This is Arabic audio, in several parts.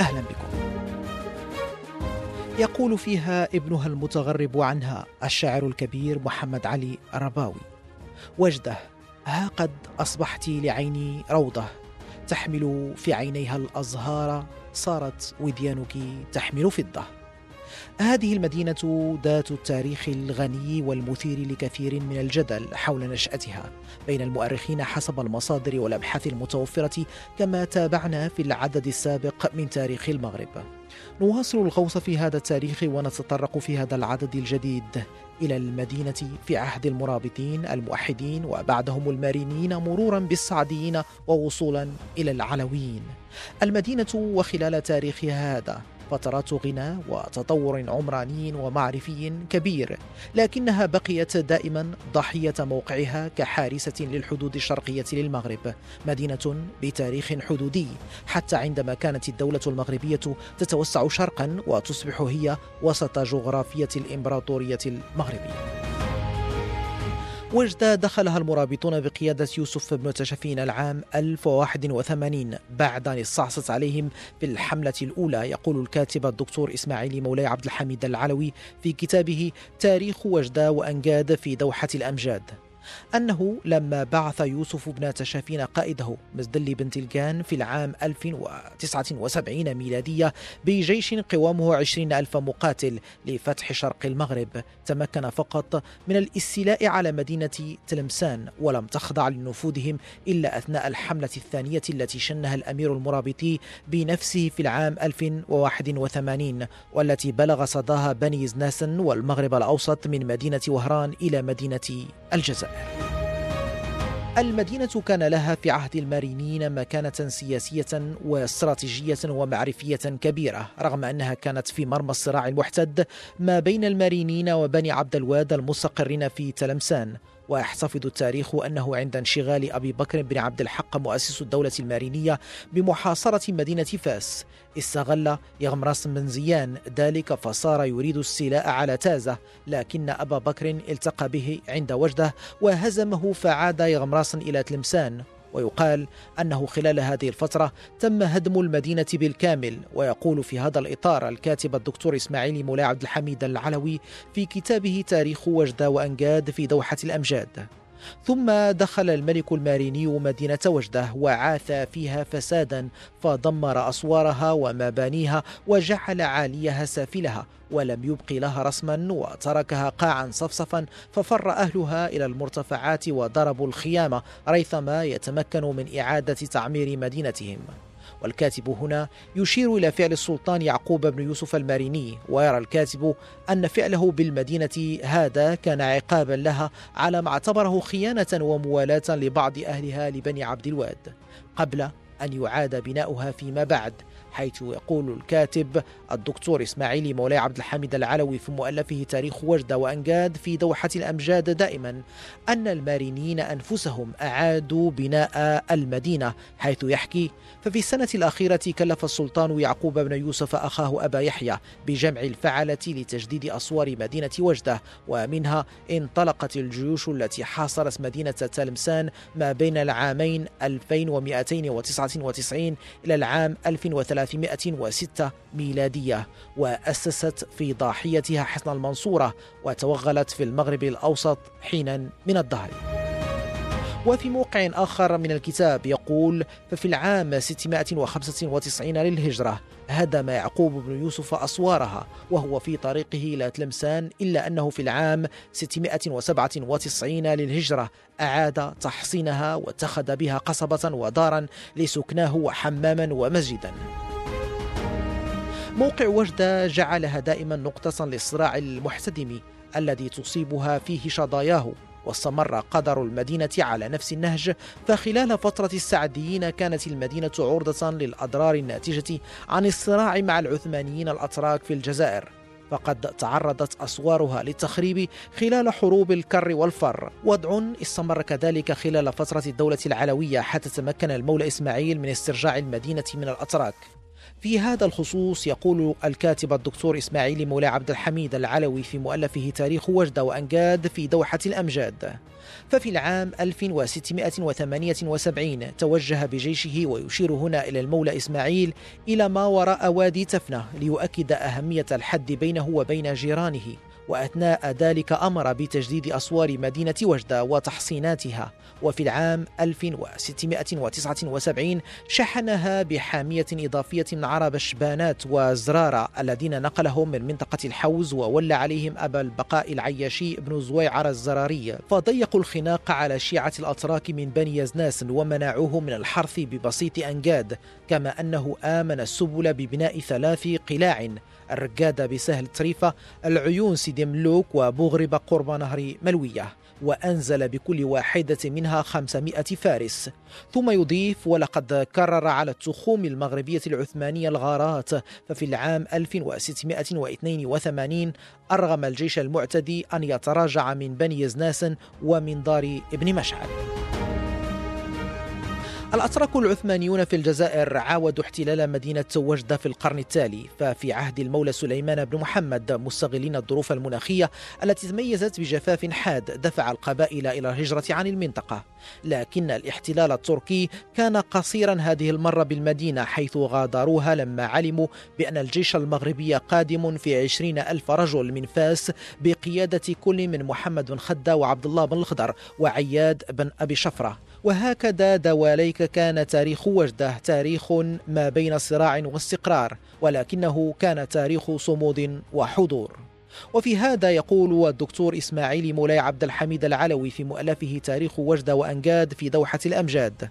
أهلا بكم. يقول فيها ابنها المتغرب عنها الشاعر الكبير محمد علي الرباوي وجده ها قد أصبحت لعيني روضة تحمل في عينيها الأزهار صارت وديانك تحمل فضة. هذه المدينة ذات التاريخ الغني والمثير لكثير من الجدل حول نشأتها بين المؤرخين حسب المصادر والأبحاث المتوفرة كما تابعنا في العدد السابق من تاريخ المغرب. نواصل الغوص في هذا التاريخ ونتطرق في هذا العدد الجديد إلى المدينة في عهد المرابطين الموحدين وبعدهم المارينيين مرورا بالسعديين ووصولا إلى العلويين. المدينة وخلال تاريخها هذا فترات غنى وتطور عمراني ومعرفي كبير لكنها بقيت دائما ضحية موقعها كحارسة للحدود الشرقية للمغرب مدينة بتاريخ حدودي. حتى عندما كانت الدولة المغربية تتوسع شرقا وتصبح هي وسط جغرافية الإمبراطورية المغربية. وجدة دخلها المرابطون بقيادة يوسف بن تشفين العام 1081 بعد أن استعصت عليهم في الحملة الأولى. يقول الكاتب الدكتور إسماعيل مولاي عبد الحميد العلوي في كتابه تاريخ وجدة وأنجاد في دوحة الأمجاد. أنه لما بعث يوسف بن تشافين قائده مزدلي بن تلقان في العام 1079 ميلادية بجيش قوامه 20 ألف مقاتل لفتح شرق المغرب. تمكن فقط من الاستيلاء على مدينة تلمسان ولم تخضع لنفوذهم إلا أثناء الحملة الثانية التي شنها الأمير المرابطي بنفسه في العام 1081 والتي بلغ صداها بني زناسن والمغرب الأوسط من مدينة وهران إلى مدينة الجزائر. المدينة كان لها في عهد المارينيين مكانة سياسية واستراتيجية ومعرفية كبيرة رغم أنها كانت في مرمى الصراع المحتد ما بين المارينيين وبني عبد الواد المستقرين في تلمسان. ويحتفظ التاريخ أنه عند انشغال أبي بكر بن عبد الحق مؤسس الدولة المارينية بمحاصرة مدينة فاس. استغل يغمرس بن زيان ذلك فصار يريد السلاء على تازة لكن أبا بكر التقى به عند وجده وهزمه فعاد يغمراس إلى تلمسان. ويقال أنه خلال هذه الفترة تم هدم المدينة بالكامل. ويقول في هذا الإطار الكاتب الدكتور إسماعيل مولاي عبد الحميد العلوي في كتابه تاريخ وجده وأنجاد في دوحة الأمجاد. ثم دخل الملك الماريني مدينة وجدة وعاث فيها فسادا فدمر أسوارها ومبانيها وجعل عاليها سافلها ولم يبق لها رسما وتركها قاعا صفصفا ففر أهلها إلى المرتفعات وضربوا الخيام ريثما يتمكنوا من إعادة تعمير مدينتهم. والكاتب هنا يشير إلى فعل السلطان يعقوب بن يوسف الماريني ويرى الكاتب أن فعله بالمدينة هذا كان عقابا لها على ما اعتبره خيانة وموالاة لبعض أهلها لبني عبد الواد قبل أن يعاد بناؤها فيما بعد. حيث يقول الكاتب الدكتور إسماعيل مولاي عبد الحميد العلوي في مؤلفه تاريخ وجدة وأنجاد في دوحة الأمجاد دائما أن المارينيين أنفسهم أعادوا بناء المدينة حيث يحكي ففي السنة الأخيرة كلف السلطان يعقوب بن يوسف أخاه أبا يحيى بجمع الفعلة لتجديد أسوار مدينة وجدة ومنها انطلقت الجيوش التي حاصرت مدينة تلمسان ما بين العامين 2299 إلى العام 1306 ميلادية وأسست في ضاحيتها حصن المنصورة وتوغلت في المغرب الأوسط حينا من الدهر. وفي موقع آخر من الكتاب يقول ففي العام 695 للهجرة هدم يعقوب بن يوسف أسوارها وهو في طريقه إلى تلمسان إلا أنه في العام 697 للهجرة أعاد تحصينها واتخذ بها قصبة ودارا لسكناه وحماما ومسجدا. موقع وجدة جعلها دائما نقطة للصراع المحتدم الذي تصيبها فيه شظاياه واستمر قدر المدينة على نفس النهج. فخلال فترة السعديين كانت المدينة عرضة للأضرار الناتجة عن الصراع مع العثمانيين الأتراك في الجزائر. فقد تعرضت أسوارها للتخريب خلال حروب الكر والفر. وضع استمر كذلك خلال فترة الدولة العلوية حتى تمكن المولى إسماعيل من استرجاع المدينة من الأتراك. في هذا الخصوص يقول الكاتب الدكتور إسماعيل مولاي عبد الحميد العلوي في مؤلفه تاريخ وجدة وأنجاد في دوحة الأمجاد. ففي العام 1678 توجه بجيشه ويشير هنا إلى المولى إسماعيل إلى ما وراء وادي تفنة ليؤكد أهمية الحد بينه وبين جيرانه. وأثناء ذلك أمر بتجديد أسوار مدينة وجدة وتحصيناتها. وفي العام 1679 شحنها بحامية إضافية عرب الشبانات وزرارة الذين نقلهم من منطقة الحوز وولى عليهم أبا البقاء العياشي بن زويعر الزراري. فضيقوا الخناق على شيعة الأتراك من بني يزناس ومنعوه من الحرث ببسيط أنجاد كما أنه آمن السبل ببناء ثلاث قلاع الرقادة بسهل تريفة العيون سيدي ملوك وبوغربة قرب نهر ملوية وأنزل بكل واحدة منها 500 فارس. ثم يضيف ولقد كرر على التخوم المغربية العثمانية الغارات ففي العام 1682 أرغم الجيش المعتدي أن يتراجع من بني يزناس ومن دار ابن مشعل. الأتراك العثمانيون في الجزائر عاودوا احتلال مدينة وجدة في القرن التالي ففي عهد المولى سليمان بن محمد مستغلين الظروف المناخية التي تميزت بجفاف حاد دفع القبائل إلى الهجرة عن المنطقة. لكن الاحتلال التركي كان قصيرا هذه المرة بالمدينة حيث غادروها لما علموا بأن الجيش المغربي قادم في عشرين ألف رجل من فاس بقيادة كل من محمد بن خدة وعبد الله بن الخضر وعياد بن أبي شفرة. وهكذا دواليك كان تاريخ وجده تاريخ ما بين صراع واستقرار ولكنه كان تاريخ صمود وحضور. وفي هذا يقول الدكتور إسماعيل مولاي عبد الحميد العلوي في مؤلفه تاريخ وجدة وأنجاد في دوحة الأمجاد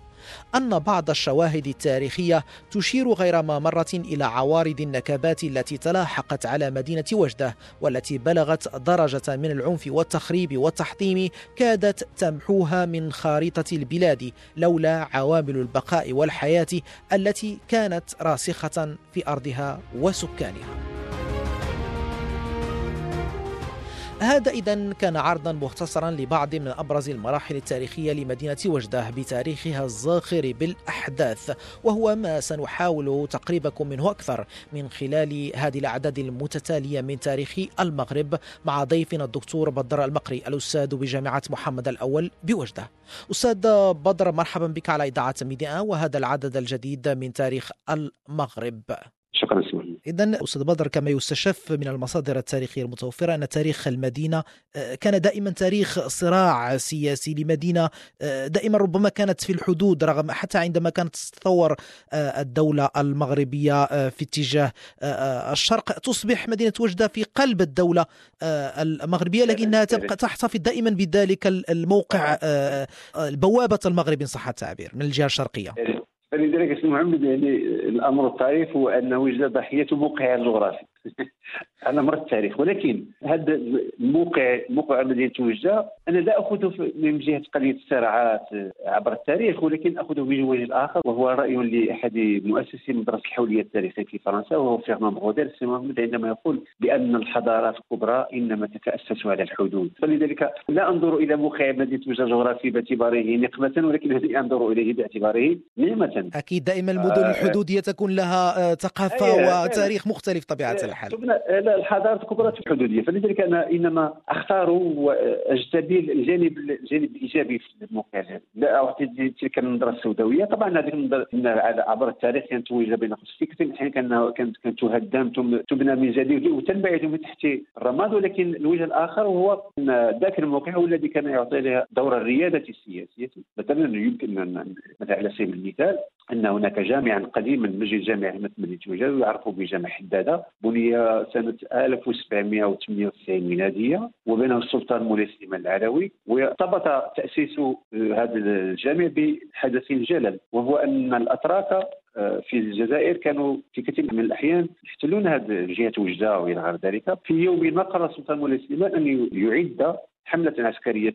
أن بعض الشواهد التاريخية تشير غير ما مرة إلى عوارض النكبات التي تلاحقت على مدينة وجدة والتي بلغت درجة من العنف والتخريب والتحطيم كادت تمحوها من خارطة البلاد لولا عوامل البقاء والحياة التي كانت راسخة في أرضها وسكانها. هذا إذا كان عرضا مختصرا لبعض من أبرز المراحل التاريخية لمدينة وجدة بتاريخها الزاخر بالأحداث وهو ما سنحاول تقريبكم منه أكثر من خلال هذه الأعداد المتتالية من تاريخ المغرب مع ضيفنا الدكتور بدر المقري الأستاذ بجامعة محمد الأول بوجدة. أستاذ بدر مرحبا بك على إذاعة ميديا وهذا العدد الجديد من تاريخ المغرب. شكرا إذا أستاذ بدر كما يستشف من المصادر التاريخية المتوفرة أن تاريخ المدينة آه، كان دائما تاريخ صراع سياسي لمدينة آه، دائما ربما كانت في الحدود رغم حتى عندما كانت تتطور آه، الدولة المغربية في اتجاه الشرق. تصبح مدينة وجدة في قلب الدولة المغربية لكنها تبقى تحتفظ دائما بذلك الموقع بوابة المغرب إن صح التعبير من الجهة الشرقية. فلذلك محمد يعني الأمر الطريف هو انه وجد ضحية موقعها الجغرافي. على مر التاريخ ولكن هذا الموقع موقع مدينه وجده أنا لا اخذه من جهة قضية الصراعات عبر التاريخ ولكن اخذه بوجه الآخر وهو رأي لأحد مؤسسي مدرسه الحولية التاريخية في فرنسا وهو فيرمان بغودير عندما يقول بأن الحضارات الكبرى إنما تتأسس على الحدود. فلذلك لا أنظر إلى موقع مدينه وجده الجغرافي باعتباره نقمة ولكن أنظر إليه باعتباره نعمة. أكيد دائما المدن آه الحدودية تكون لها آه، ثقافة أيه وتاريخ مختلف طبيعة الحال الحضارة الكبرى في الحدودية. فلذلك أنا إنما أختار واجتبي الجانب الجانب الإيجابي في الموقع. لا أعطي تلك النظره السوداوية. طبعا هذيك النظره عبر التاريخ كانت توجد بين قوسين كثير من الاحيان كانت كانت تهدم تبنى من جديد وتنبعث من تحت الرماد. ولكن الوجه الآخر هو أن ذاك الموقع هو الذي كان يعطي لها دور الريادة السياسية. مثلا يمكن مثلا على سبيل المثال أن هناك جامعا قديما مجد جامع أحمد مدينه وجده يعرف بجامع حدادة. بني سنة 1798 ميلادية وبناه السلطان مولاي سليمان العلوي وارتبط تأسيس هذا الجامع بحدث جلل وهو أن الأتراك آه، في الجزائر كانوا في كثير من الأحيان يحتلون هذه جهه وجدة والى غير ذلك. في يوم ما قرر السلطان مولاي سليمان أن يعد حملة عسكرية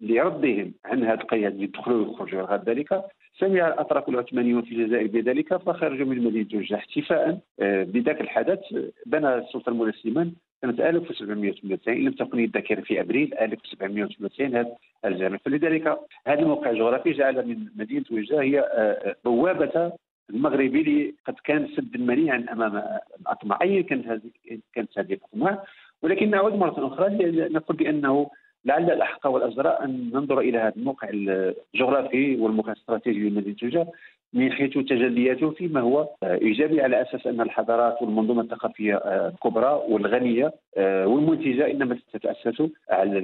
لردهم عن هذه القيادة اللي دخلوا ويخرجوا غير ذلك. سمع الاتراك العثمانيون في الجزائر بذلك فخرجوا من مدينة جوجه احتفاء بذاك الحدث. بنى السلطان مولاي سليمان سنة 1798 ان لم تكن الذاكرة في أبريل 1798 هذا الجامع فلذلك هذا الموقع الجغرافي جعل من مدينة وجده هي آه، بوابة المغربي اللي قد كان سدا منيعا أمام الاطماع ايا كانت هذه كانت هذه الأطماع. ولكن نعود مرة أخرى نقول بأنه لعل الأحق والازرع أن ننظر إلى هذا الموقع الجغرافي والموقع الاستراتيجي لمدينه جوجه من حيث تجلياته فيما هو إيجابي على أساس أن الحضارات والمنظومة الثقافية الكبرى والغنية والمنتجة إنما تتأسس على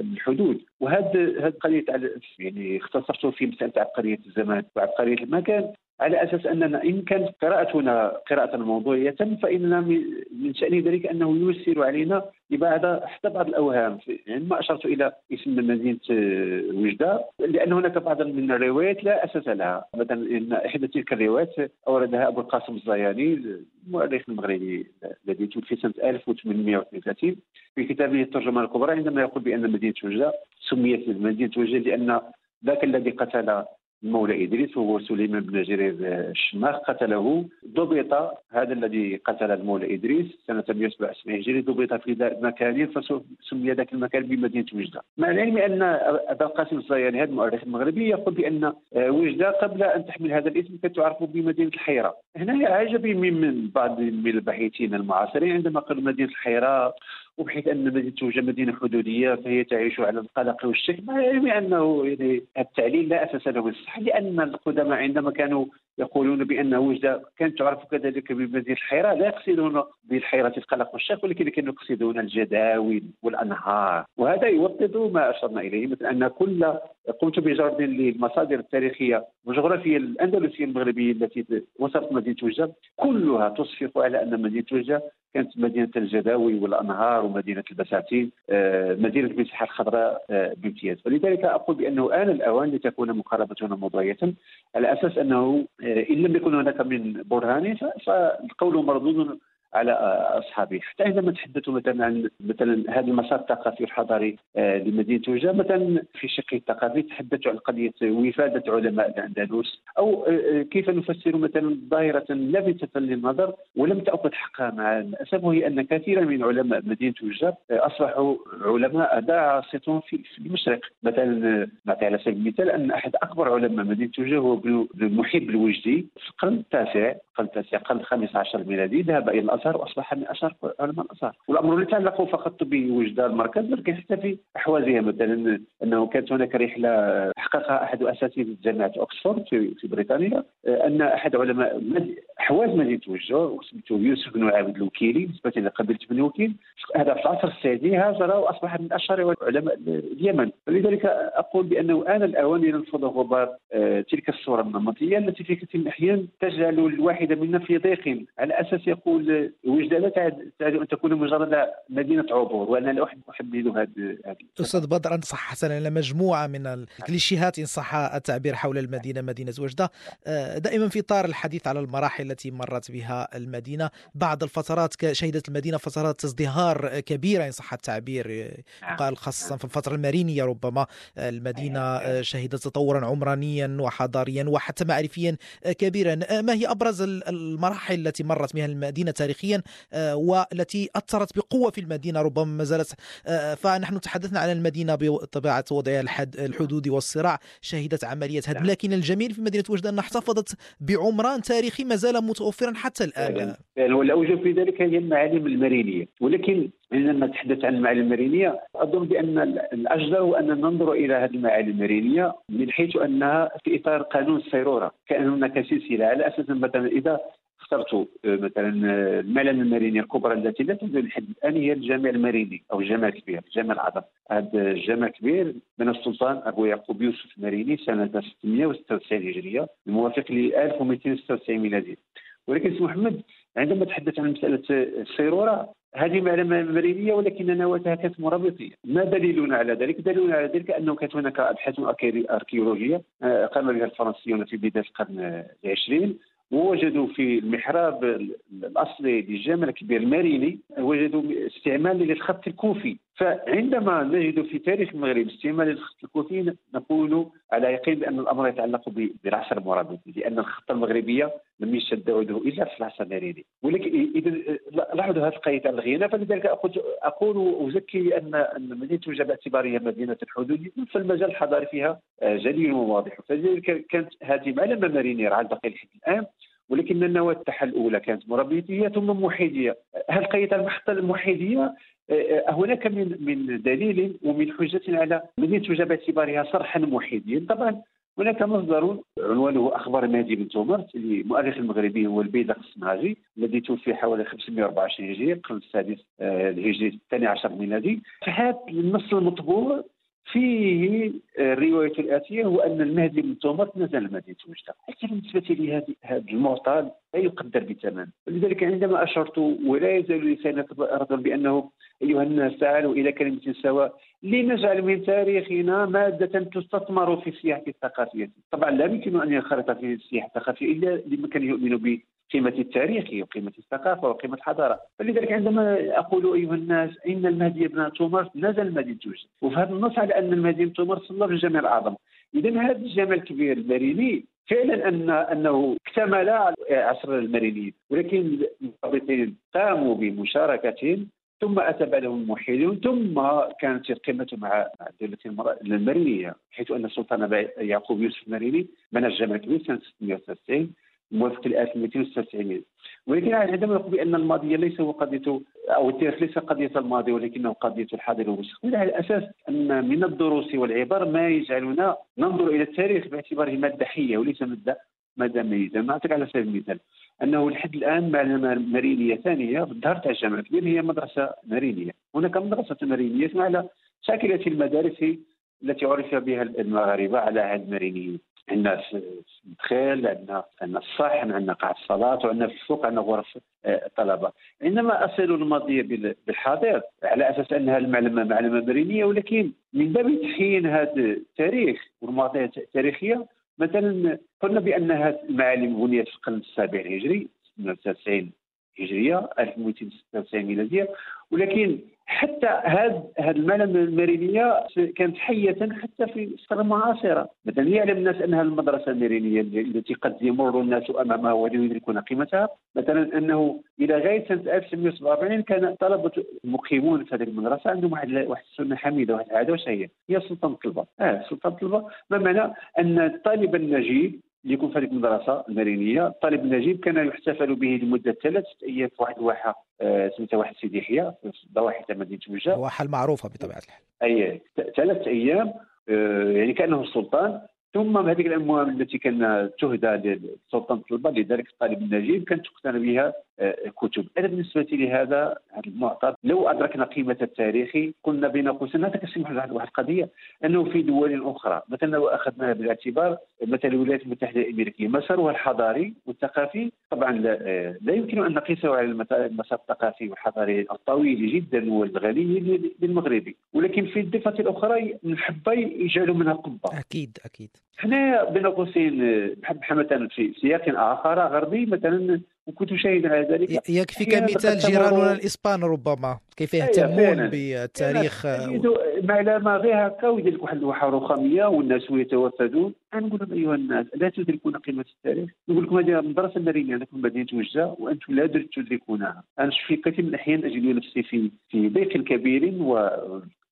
الحدود. وهذا هذه قضية يعني اختصرته في مسألة عبقرية الزمان وعبقرية المكان. على أساس أننا إن كانت قراءتنا قراءة موضوعية فإننا من شأن ذلك أنه ييسر علينا لبعض حتى بعض الأوهام. يعني ما أشرت إلى اسم مدينه وجدة لأن هناك بعض من الروايات لا أساس لها. مثلا إن إحدى تلك الروايات أوردها أبو القاسم الزياني المؤرخ المغربي الذي توفي سنة 1832 في كتابه الترجمة الكبرى عندما يقول بأن مدينة وجدة سميت مدينه وجدة لأن ذاك الذي قتل المولى إدريس وهو سليمان بن جرير الشماخ قتله. ضبط هذا الذي قتل المولى إدريس سنة 177 هجري ضبط في مكان فسمي ذاك المكان بمدينة وجدة. مع العلم أن أبا القاسم الصياني هذا المؤرخ المغربي يقول بأن وجدة قبل أن تحمل هذا الاسم كانت تعرف بمدينة الحيرة. هنا عجبي من بعض من الباحثين المعاصرين عندما قالوا مدينة الحيرة وبحيث أن مدينة توجه مدينة حدودية فهي تعيش على القلق والشك مع العلم أنه يعني التعليل لا أساس له بالصحة لأن القدماء عندما كانوا يقولون بان وجده كانت تعرف كذلك بمدينة الحيرة لا يقصدون بالحيره القلق والشك ولكن كانوا يقصدون الجداول والأنهار. وهذا يوطد ما أشرنا إليه مثل أن كل قمت بجرد للمصادر التاريخية والجغرافية الأندلسية المغربية التي وصفت مدينة وجدة كلها تصفق على أن مدينة وجدة كانت مدينة الجداوي والأنهار ومدينة البساتين آه، مدينة المساحة الخضراء آه، بامتياز. ولذلك أقول بأنه آن الأوان لتكون مقاربتنا موضوعيه على أساس أنه إن لم يكن هناك من برهان فالقول مردود على اصحابه حتى عندما تحدثوا مثلا عن مثلا هذا المسار الثقافي والحضاري آه، لمدينة توجة مثلا في الشق الثقافي تحدثوا عن قضية وفادة علماء الأندلس أو آه، كيف نفسر مثلا ظاهرة لافته للنظر ولم تأخذ حقها مع الاسف وهي أن كثيرا من علماء مدينة توجة آه، أصبحوا علماء داعسة في المشرق. مثلا نعطي على سبيل المثال أن أحد أكبر علماء مدينة توجة هو محب الوجدي في القرن التاسع القرن التاسع القرن الخامس عشر الميلادي ذهب إلى الازهر وأصبح من أشهر علماء الازهر والأمر لا يتعلق فقط بوجدان المركز ولكن حتى في أحوازها. مثلا أنه كانت هناك رحلة حققها أحد أساتذة جامعة اوكسفورد في, بريطانيا أن أحد علماء أحواز مدينة وجدة سميته يوسف بن عابد الوكيلي نسبة إلى قبيلة بن وكيل. هذا في العصر السادي هاجر وأصبح من أشهر علماء اليمن. فلذلك أقول بأنه آن الاوان لننفض غبار آه، تلك الصورة النمطية التي في كثير من الأحيان تجعل الواحد منا في ضيق على أساس يقول وجده لا تعد أن تكون مجرد مدينة عبور وأنا لا احب احدد هذا أستاذ بدر انصح حسنا على مجموعة من الكليشيهات إن صح التعبير حول المدينة مدينة وجده آه، دائما في اطار الحديث على المراحل التي مرت بها المدينة. بعض الفترات شهدت المدينة فترات ازدهار كبيرة إن صح التعبير. نعم. قال خاصة في الفترة المارينية ربما. المدينة آه، شهدت تطورا عمرانيا وحضاريا وحتى معرفيا كبيرا. آه، ما هي أبرز المراحل التي مرت بها المدينة تاريخيا؟ آه، والتي أثرت بقوة في المدينة ربما ما زالت آه، فنحن تحدثنا عن المدينة بطبيعة وضعها الحدودي والصراع شهدت عملية هدم. نعم. لكن الجميل في مدينة وجدة أنها احتفظت بعمران تاريخي ما زال متوفرا حتى الآن. والأوجه في ذلك هي المعالم المرينية. ولكن عندما نتحدث عن المعالم المرينية أظن بأن الأجدر هو أن ننظر إلى هذه المعالم المرينية من حيث أنها في إطار قانون السيرورة كأن هناك سلسلة. على أساس مثلا إذا اخترت آه، مثلا آه، الملل الماريني الكبرى التي لا توجد لحد الآن هي الجامع الماريني أو الجامع الكبير الجامع العظم. هذا الجامع الكبير من السلطان أبو يعقوب يوسف الماريني سنة 696 هجرية الموافق ل 1296 ميلادي. ولكن سي محمد عندما تحدث عن مسألة السيرورة هذه معلومه مرينية ولكن نواتها كانت مرابطيه، ما دليلنا على ذلك؟ دليلنا على ذلك أنه كانت هناك أبحاث أركيولوجية آه، قام بها الفرنسيون في بداية القرن العشرين. ووجدوا في المحراب الأصلي للجامع الكبير الماريني وجدوا استعمال للخط الكوفي. فعندما نجد في تاريخ المغرب استعمال الخط الكوفي نقول على يقين بأن الأمر يتعلق بالعصر المرابطي لأن الخطه المغربيه لم يشد عوده إلا في العصر الناريني ولكن إذا لاحظوا هذه القضية على الغنى فلذلك أقول وأزكي ان مدينه توجه باعتبارها مدينة الحدود فالمجال الحضاري فيها جليل وواضح. فلذلك كانت هذه معلمة مارينيه على الباقي الآن. ولكن النواه التحل الأولى كانت مربيتية ثم موحديه هل قيد المحطة الموحديه آه، آه، هناك من من دليل ومن حجة على مدينه توجه باعتبارها صرحا موحديا طبعا هناك مصدر عنوانه أخبار مهدي بن تومرت المؤرخ المغربي هو البيدق الصناجي الذي توفي حوالي 524 هجري القرن السادس آه، الهجري الثاني عشر ميلادي. فهذا النص المطبوع فيه الرواية الآتية هو أن المهدي بن تومرت نزل مدينة وجدة لكن بالنسبة لي هذا المعطى لا يقدر بثمن. ولذلك عندما أشرت ولا يزال لسانك أرضا بأنه أيها الناس تعالوا إلى كلمة سواء. لنجعل من تاريخنا مادة تستثمر في السياحة الثقافية. طبعا لا يمكن أن ينخرط في السياحة الثقافية إلا لمن كان يؤمن بقيمة التاريخ وقيمة الثقافة وقيمة الحضارة. فلذلك عندما أقول أيها الناس إن المهدي بن تومر نزل مدينة توجد وفي هذا النص على أن المهدي بن تومر صلى في الجامع الأعظم. إذا هذا الجامع الكبير الماريني فعلا ان أنه اكتمل عصر المارينيين ولكن المرابطين قاموا بمشاركة ثم أتى بعدهم الموحدون. ثم كانت القمه مع الدولة المارينيه حيث أن السلطان يعقوب يوسف الماريني بنى الجامع الكبير سنة 693 موافق ل 1296 ولكن عندما نقول بأن الماضي ليس هو قضية أو التاريخ ليس قضية الماضي ولكنه قضية الحاضر والمستقبل. على أساس أن من الدروس والعبر ما يجعلنا ننظر إلى التاريخ باعتباره مادة حية وليس مادة مادة ميته نعطيك على سبيل المثال أنه لحد الآن معلمه مارينيه ثانية الظهر تاع الجامعة الكبير هي مدرسة مارينيه هناك مدرسة مارينيه على شاكلة المدارس التي عرف بها المغاربة على عهد المارينيين عندنا الدخيل عندنا عندنا الصحن عندنا قاعة الصلاة وعندنا في السوق عندنا غرف آه، الطلبة عندما أصل الماضي بالحاضر على أساس أنها المعلمة معلمة مرينية ولكن من باب تحيين هذا التاريخ والمواضيع التاريخية مثلا قلنا بأن هذه المعالم بنيت في القرن السابع الهجري 96 هجرية 1296 ميلادية ولكن حتى هذه هذه المعلمه المارينيه كانت حية حتى في الفترة المعاصرة. مثلا يعلم الناس أنها المدرسة المارينيه التي قد يمر الناس امامها ولا يدركون قيمتها. مثلا أنه إلى غاية سنة 1947 كان طلبة المقيمون في هذه المدرسة عندهم واحد واحد السنة حميدة واحد العاده واش هي؟ هي سلطان الطلبة. آه سلطان الطلبة. ما معنى أن الطالب النجيب يكون في هذه المدرسة المارينيه الطالب النجيب كان يحتفل به لمدة ثلاث أيام في واحد الواحة آه، سميتها واحد سيدي يحيى في ضواحي مدينه وجه الواحه المعروفة بطبيعة الحال. أي ثلاث أيام آه، يعني كأنه السلطان. ثم هذه الأموال التي كان تهدى للسلطان الطلبه لذلك الطالب النجيب كانت تقتنى بها آه، كتب. أنا بالنسبة لي هذا المعطى لو أدركنا قيمة التاريخ قلنا بين قوسين هذا كسمح واحد القضية. أنه في دول أخرى مثلا لو اخذناها بالاعتبار مثلا الولايات المتحدة الأمريكية مسارها الحضاري والثقافي. طبعا لا, آه، يمكن أن نقيسه على المسار الثقافي والحضاري الطويل جدا والغني للمغربي. ولكن في الضفة الأخرى نحب يجعلوا منها قبة. أكيد أكيد. هنا بين قوسين مثلا في سياق آخر غربي مثلا وكنت شاهدا على ذلك. يكفيك مثال جيراننا الإسبان ربما؟ كيف يهتمون بالتاريخ معلمه غير هكا ويدير لك واحد اللوحة رخاميه والناس يتوفدون نقول لهم أيها الناس لا تدركون قيمة التاريخ. نقول لكم هذه مدرسة مارينيه لكم مدينه وجده وأنتم لا تدركونها. أنا في كثير من الأحيان أجد نفسي في في ضيق كبير و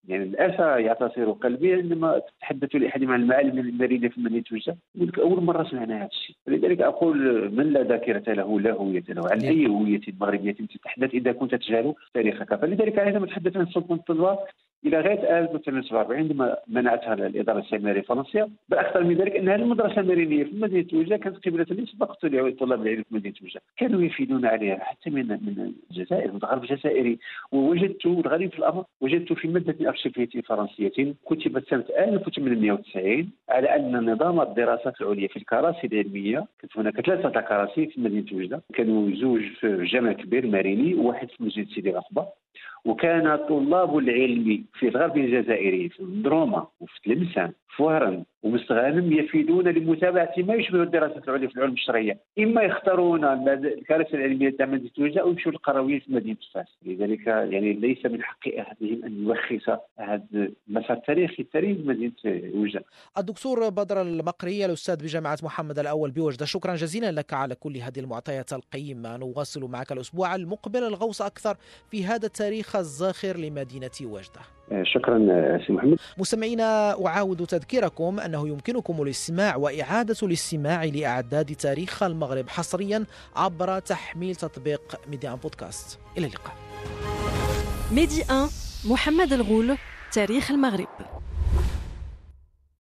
يعني الاسى يعتصر قلبي عندما تتحدث لأحد عن المعالم المريده في مدينه وجده يقول لك أول مرة سمعنا هذا الشيء. لذلك أقول من لا ذاكرة له لا هوية له عن أي هوية مغربية تتحدث إذا كنت تجهل تاريخك. فلذلك عندما نتحدث عن سلطنة الطلبه إلى غاية 1947 عندما منعتها الإدارة الاستعماريه الفرنسيه بل أكثر من ذلك ان هذه المدرسة المارينيه في مدينة وجده كانت قبله لي سبقت طلاب العلم في مدينة وجده كانوا يفيدون عليها حتى من من الجزائر المتغرب الجزائري. ووجدت الغريب في الأمر وجدت في مادة ارشيفيه فرنسيه كتبت سنة 1890 على أن نظام الدراسات العليا في الكراسي العلمية كانت هناك ثلاثة كراسي في مدينة وجده كانوا زوج في الجامع الكبير ماريني وواحد في مسجد سيدي غصبه وكان طلاب العلم في الغرب الجزائري في الدروما وفي تلمسان في وهران ومستغانم يفيدون لمتابعة ما يشبه الدراسات العليا في العلوم الشرعية إما يختارون الكراسي العلمية تاع مدينه توجه أو يمشوا للقروية في مدينة فاس لذلك يعني ليس من حق أحدهم أن يلخص هذا المسار التاريخي التاريخي مدينة وجدة. الدكتور بدر المقري الأستاذ بجامعة محمد الأول بوجدة شكرا جزيلا لك على كل هذه المعطيات القيمة نواصل معك الأسبوع المقبل الغوص أكثر في هذا التاريخ الزاخر لمدينة وجدة. شكرا سي محمد. مستمعينا أعاود تذكيركم أنه يمكنكم الاستماع وإعادة الاستماع لأعداد تاريخ المغرب حصريا عبر تحميل تطبيق ميدي أن بودكاست. إلى اللقاء. ميدي 1 محمد الغول تاريخ المغرب.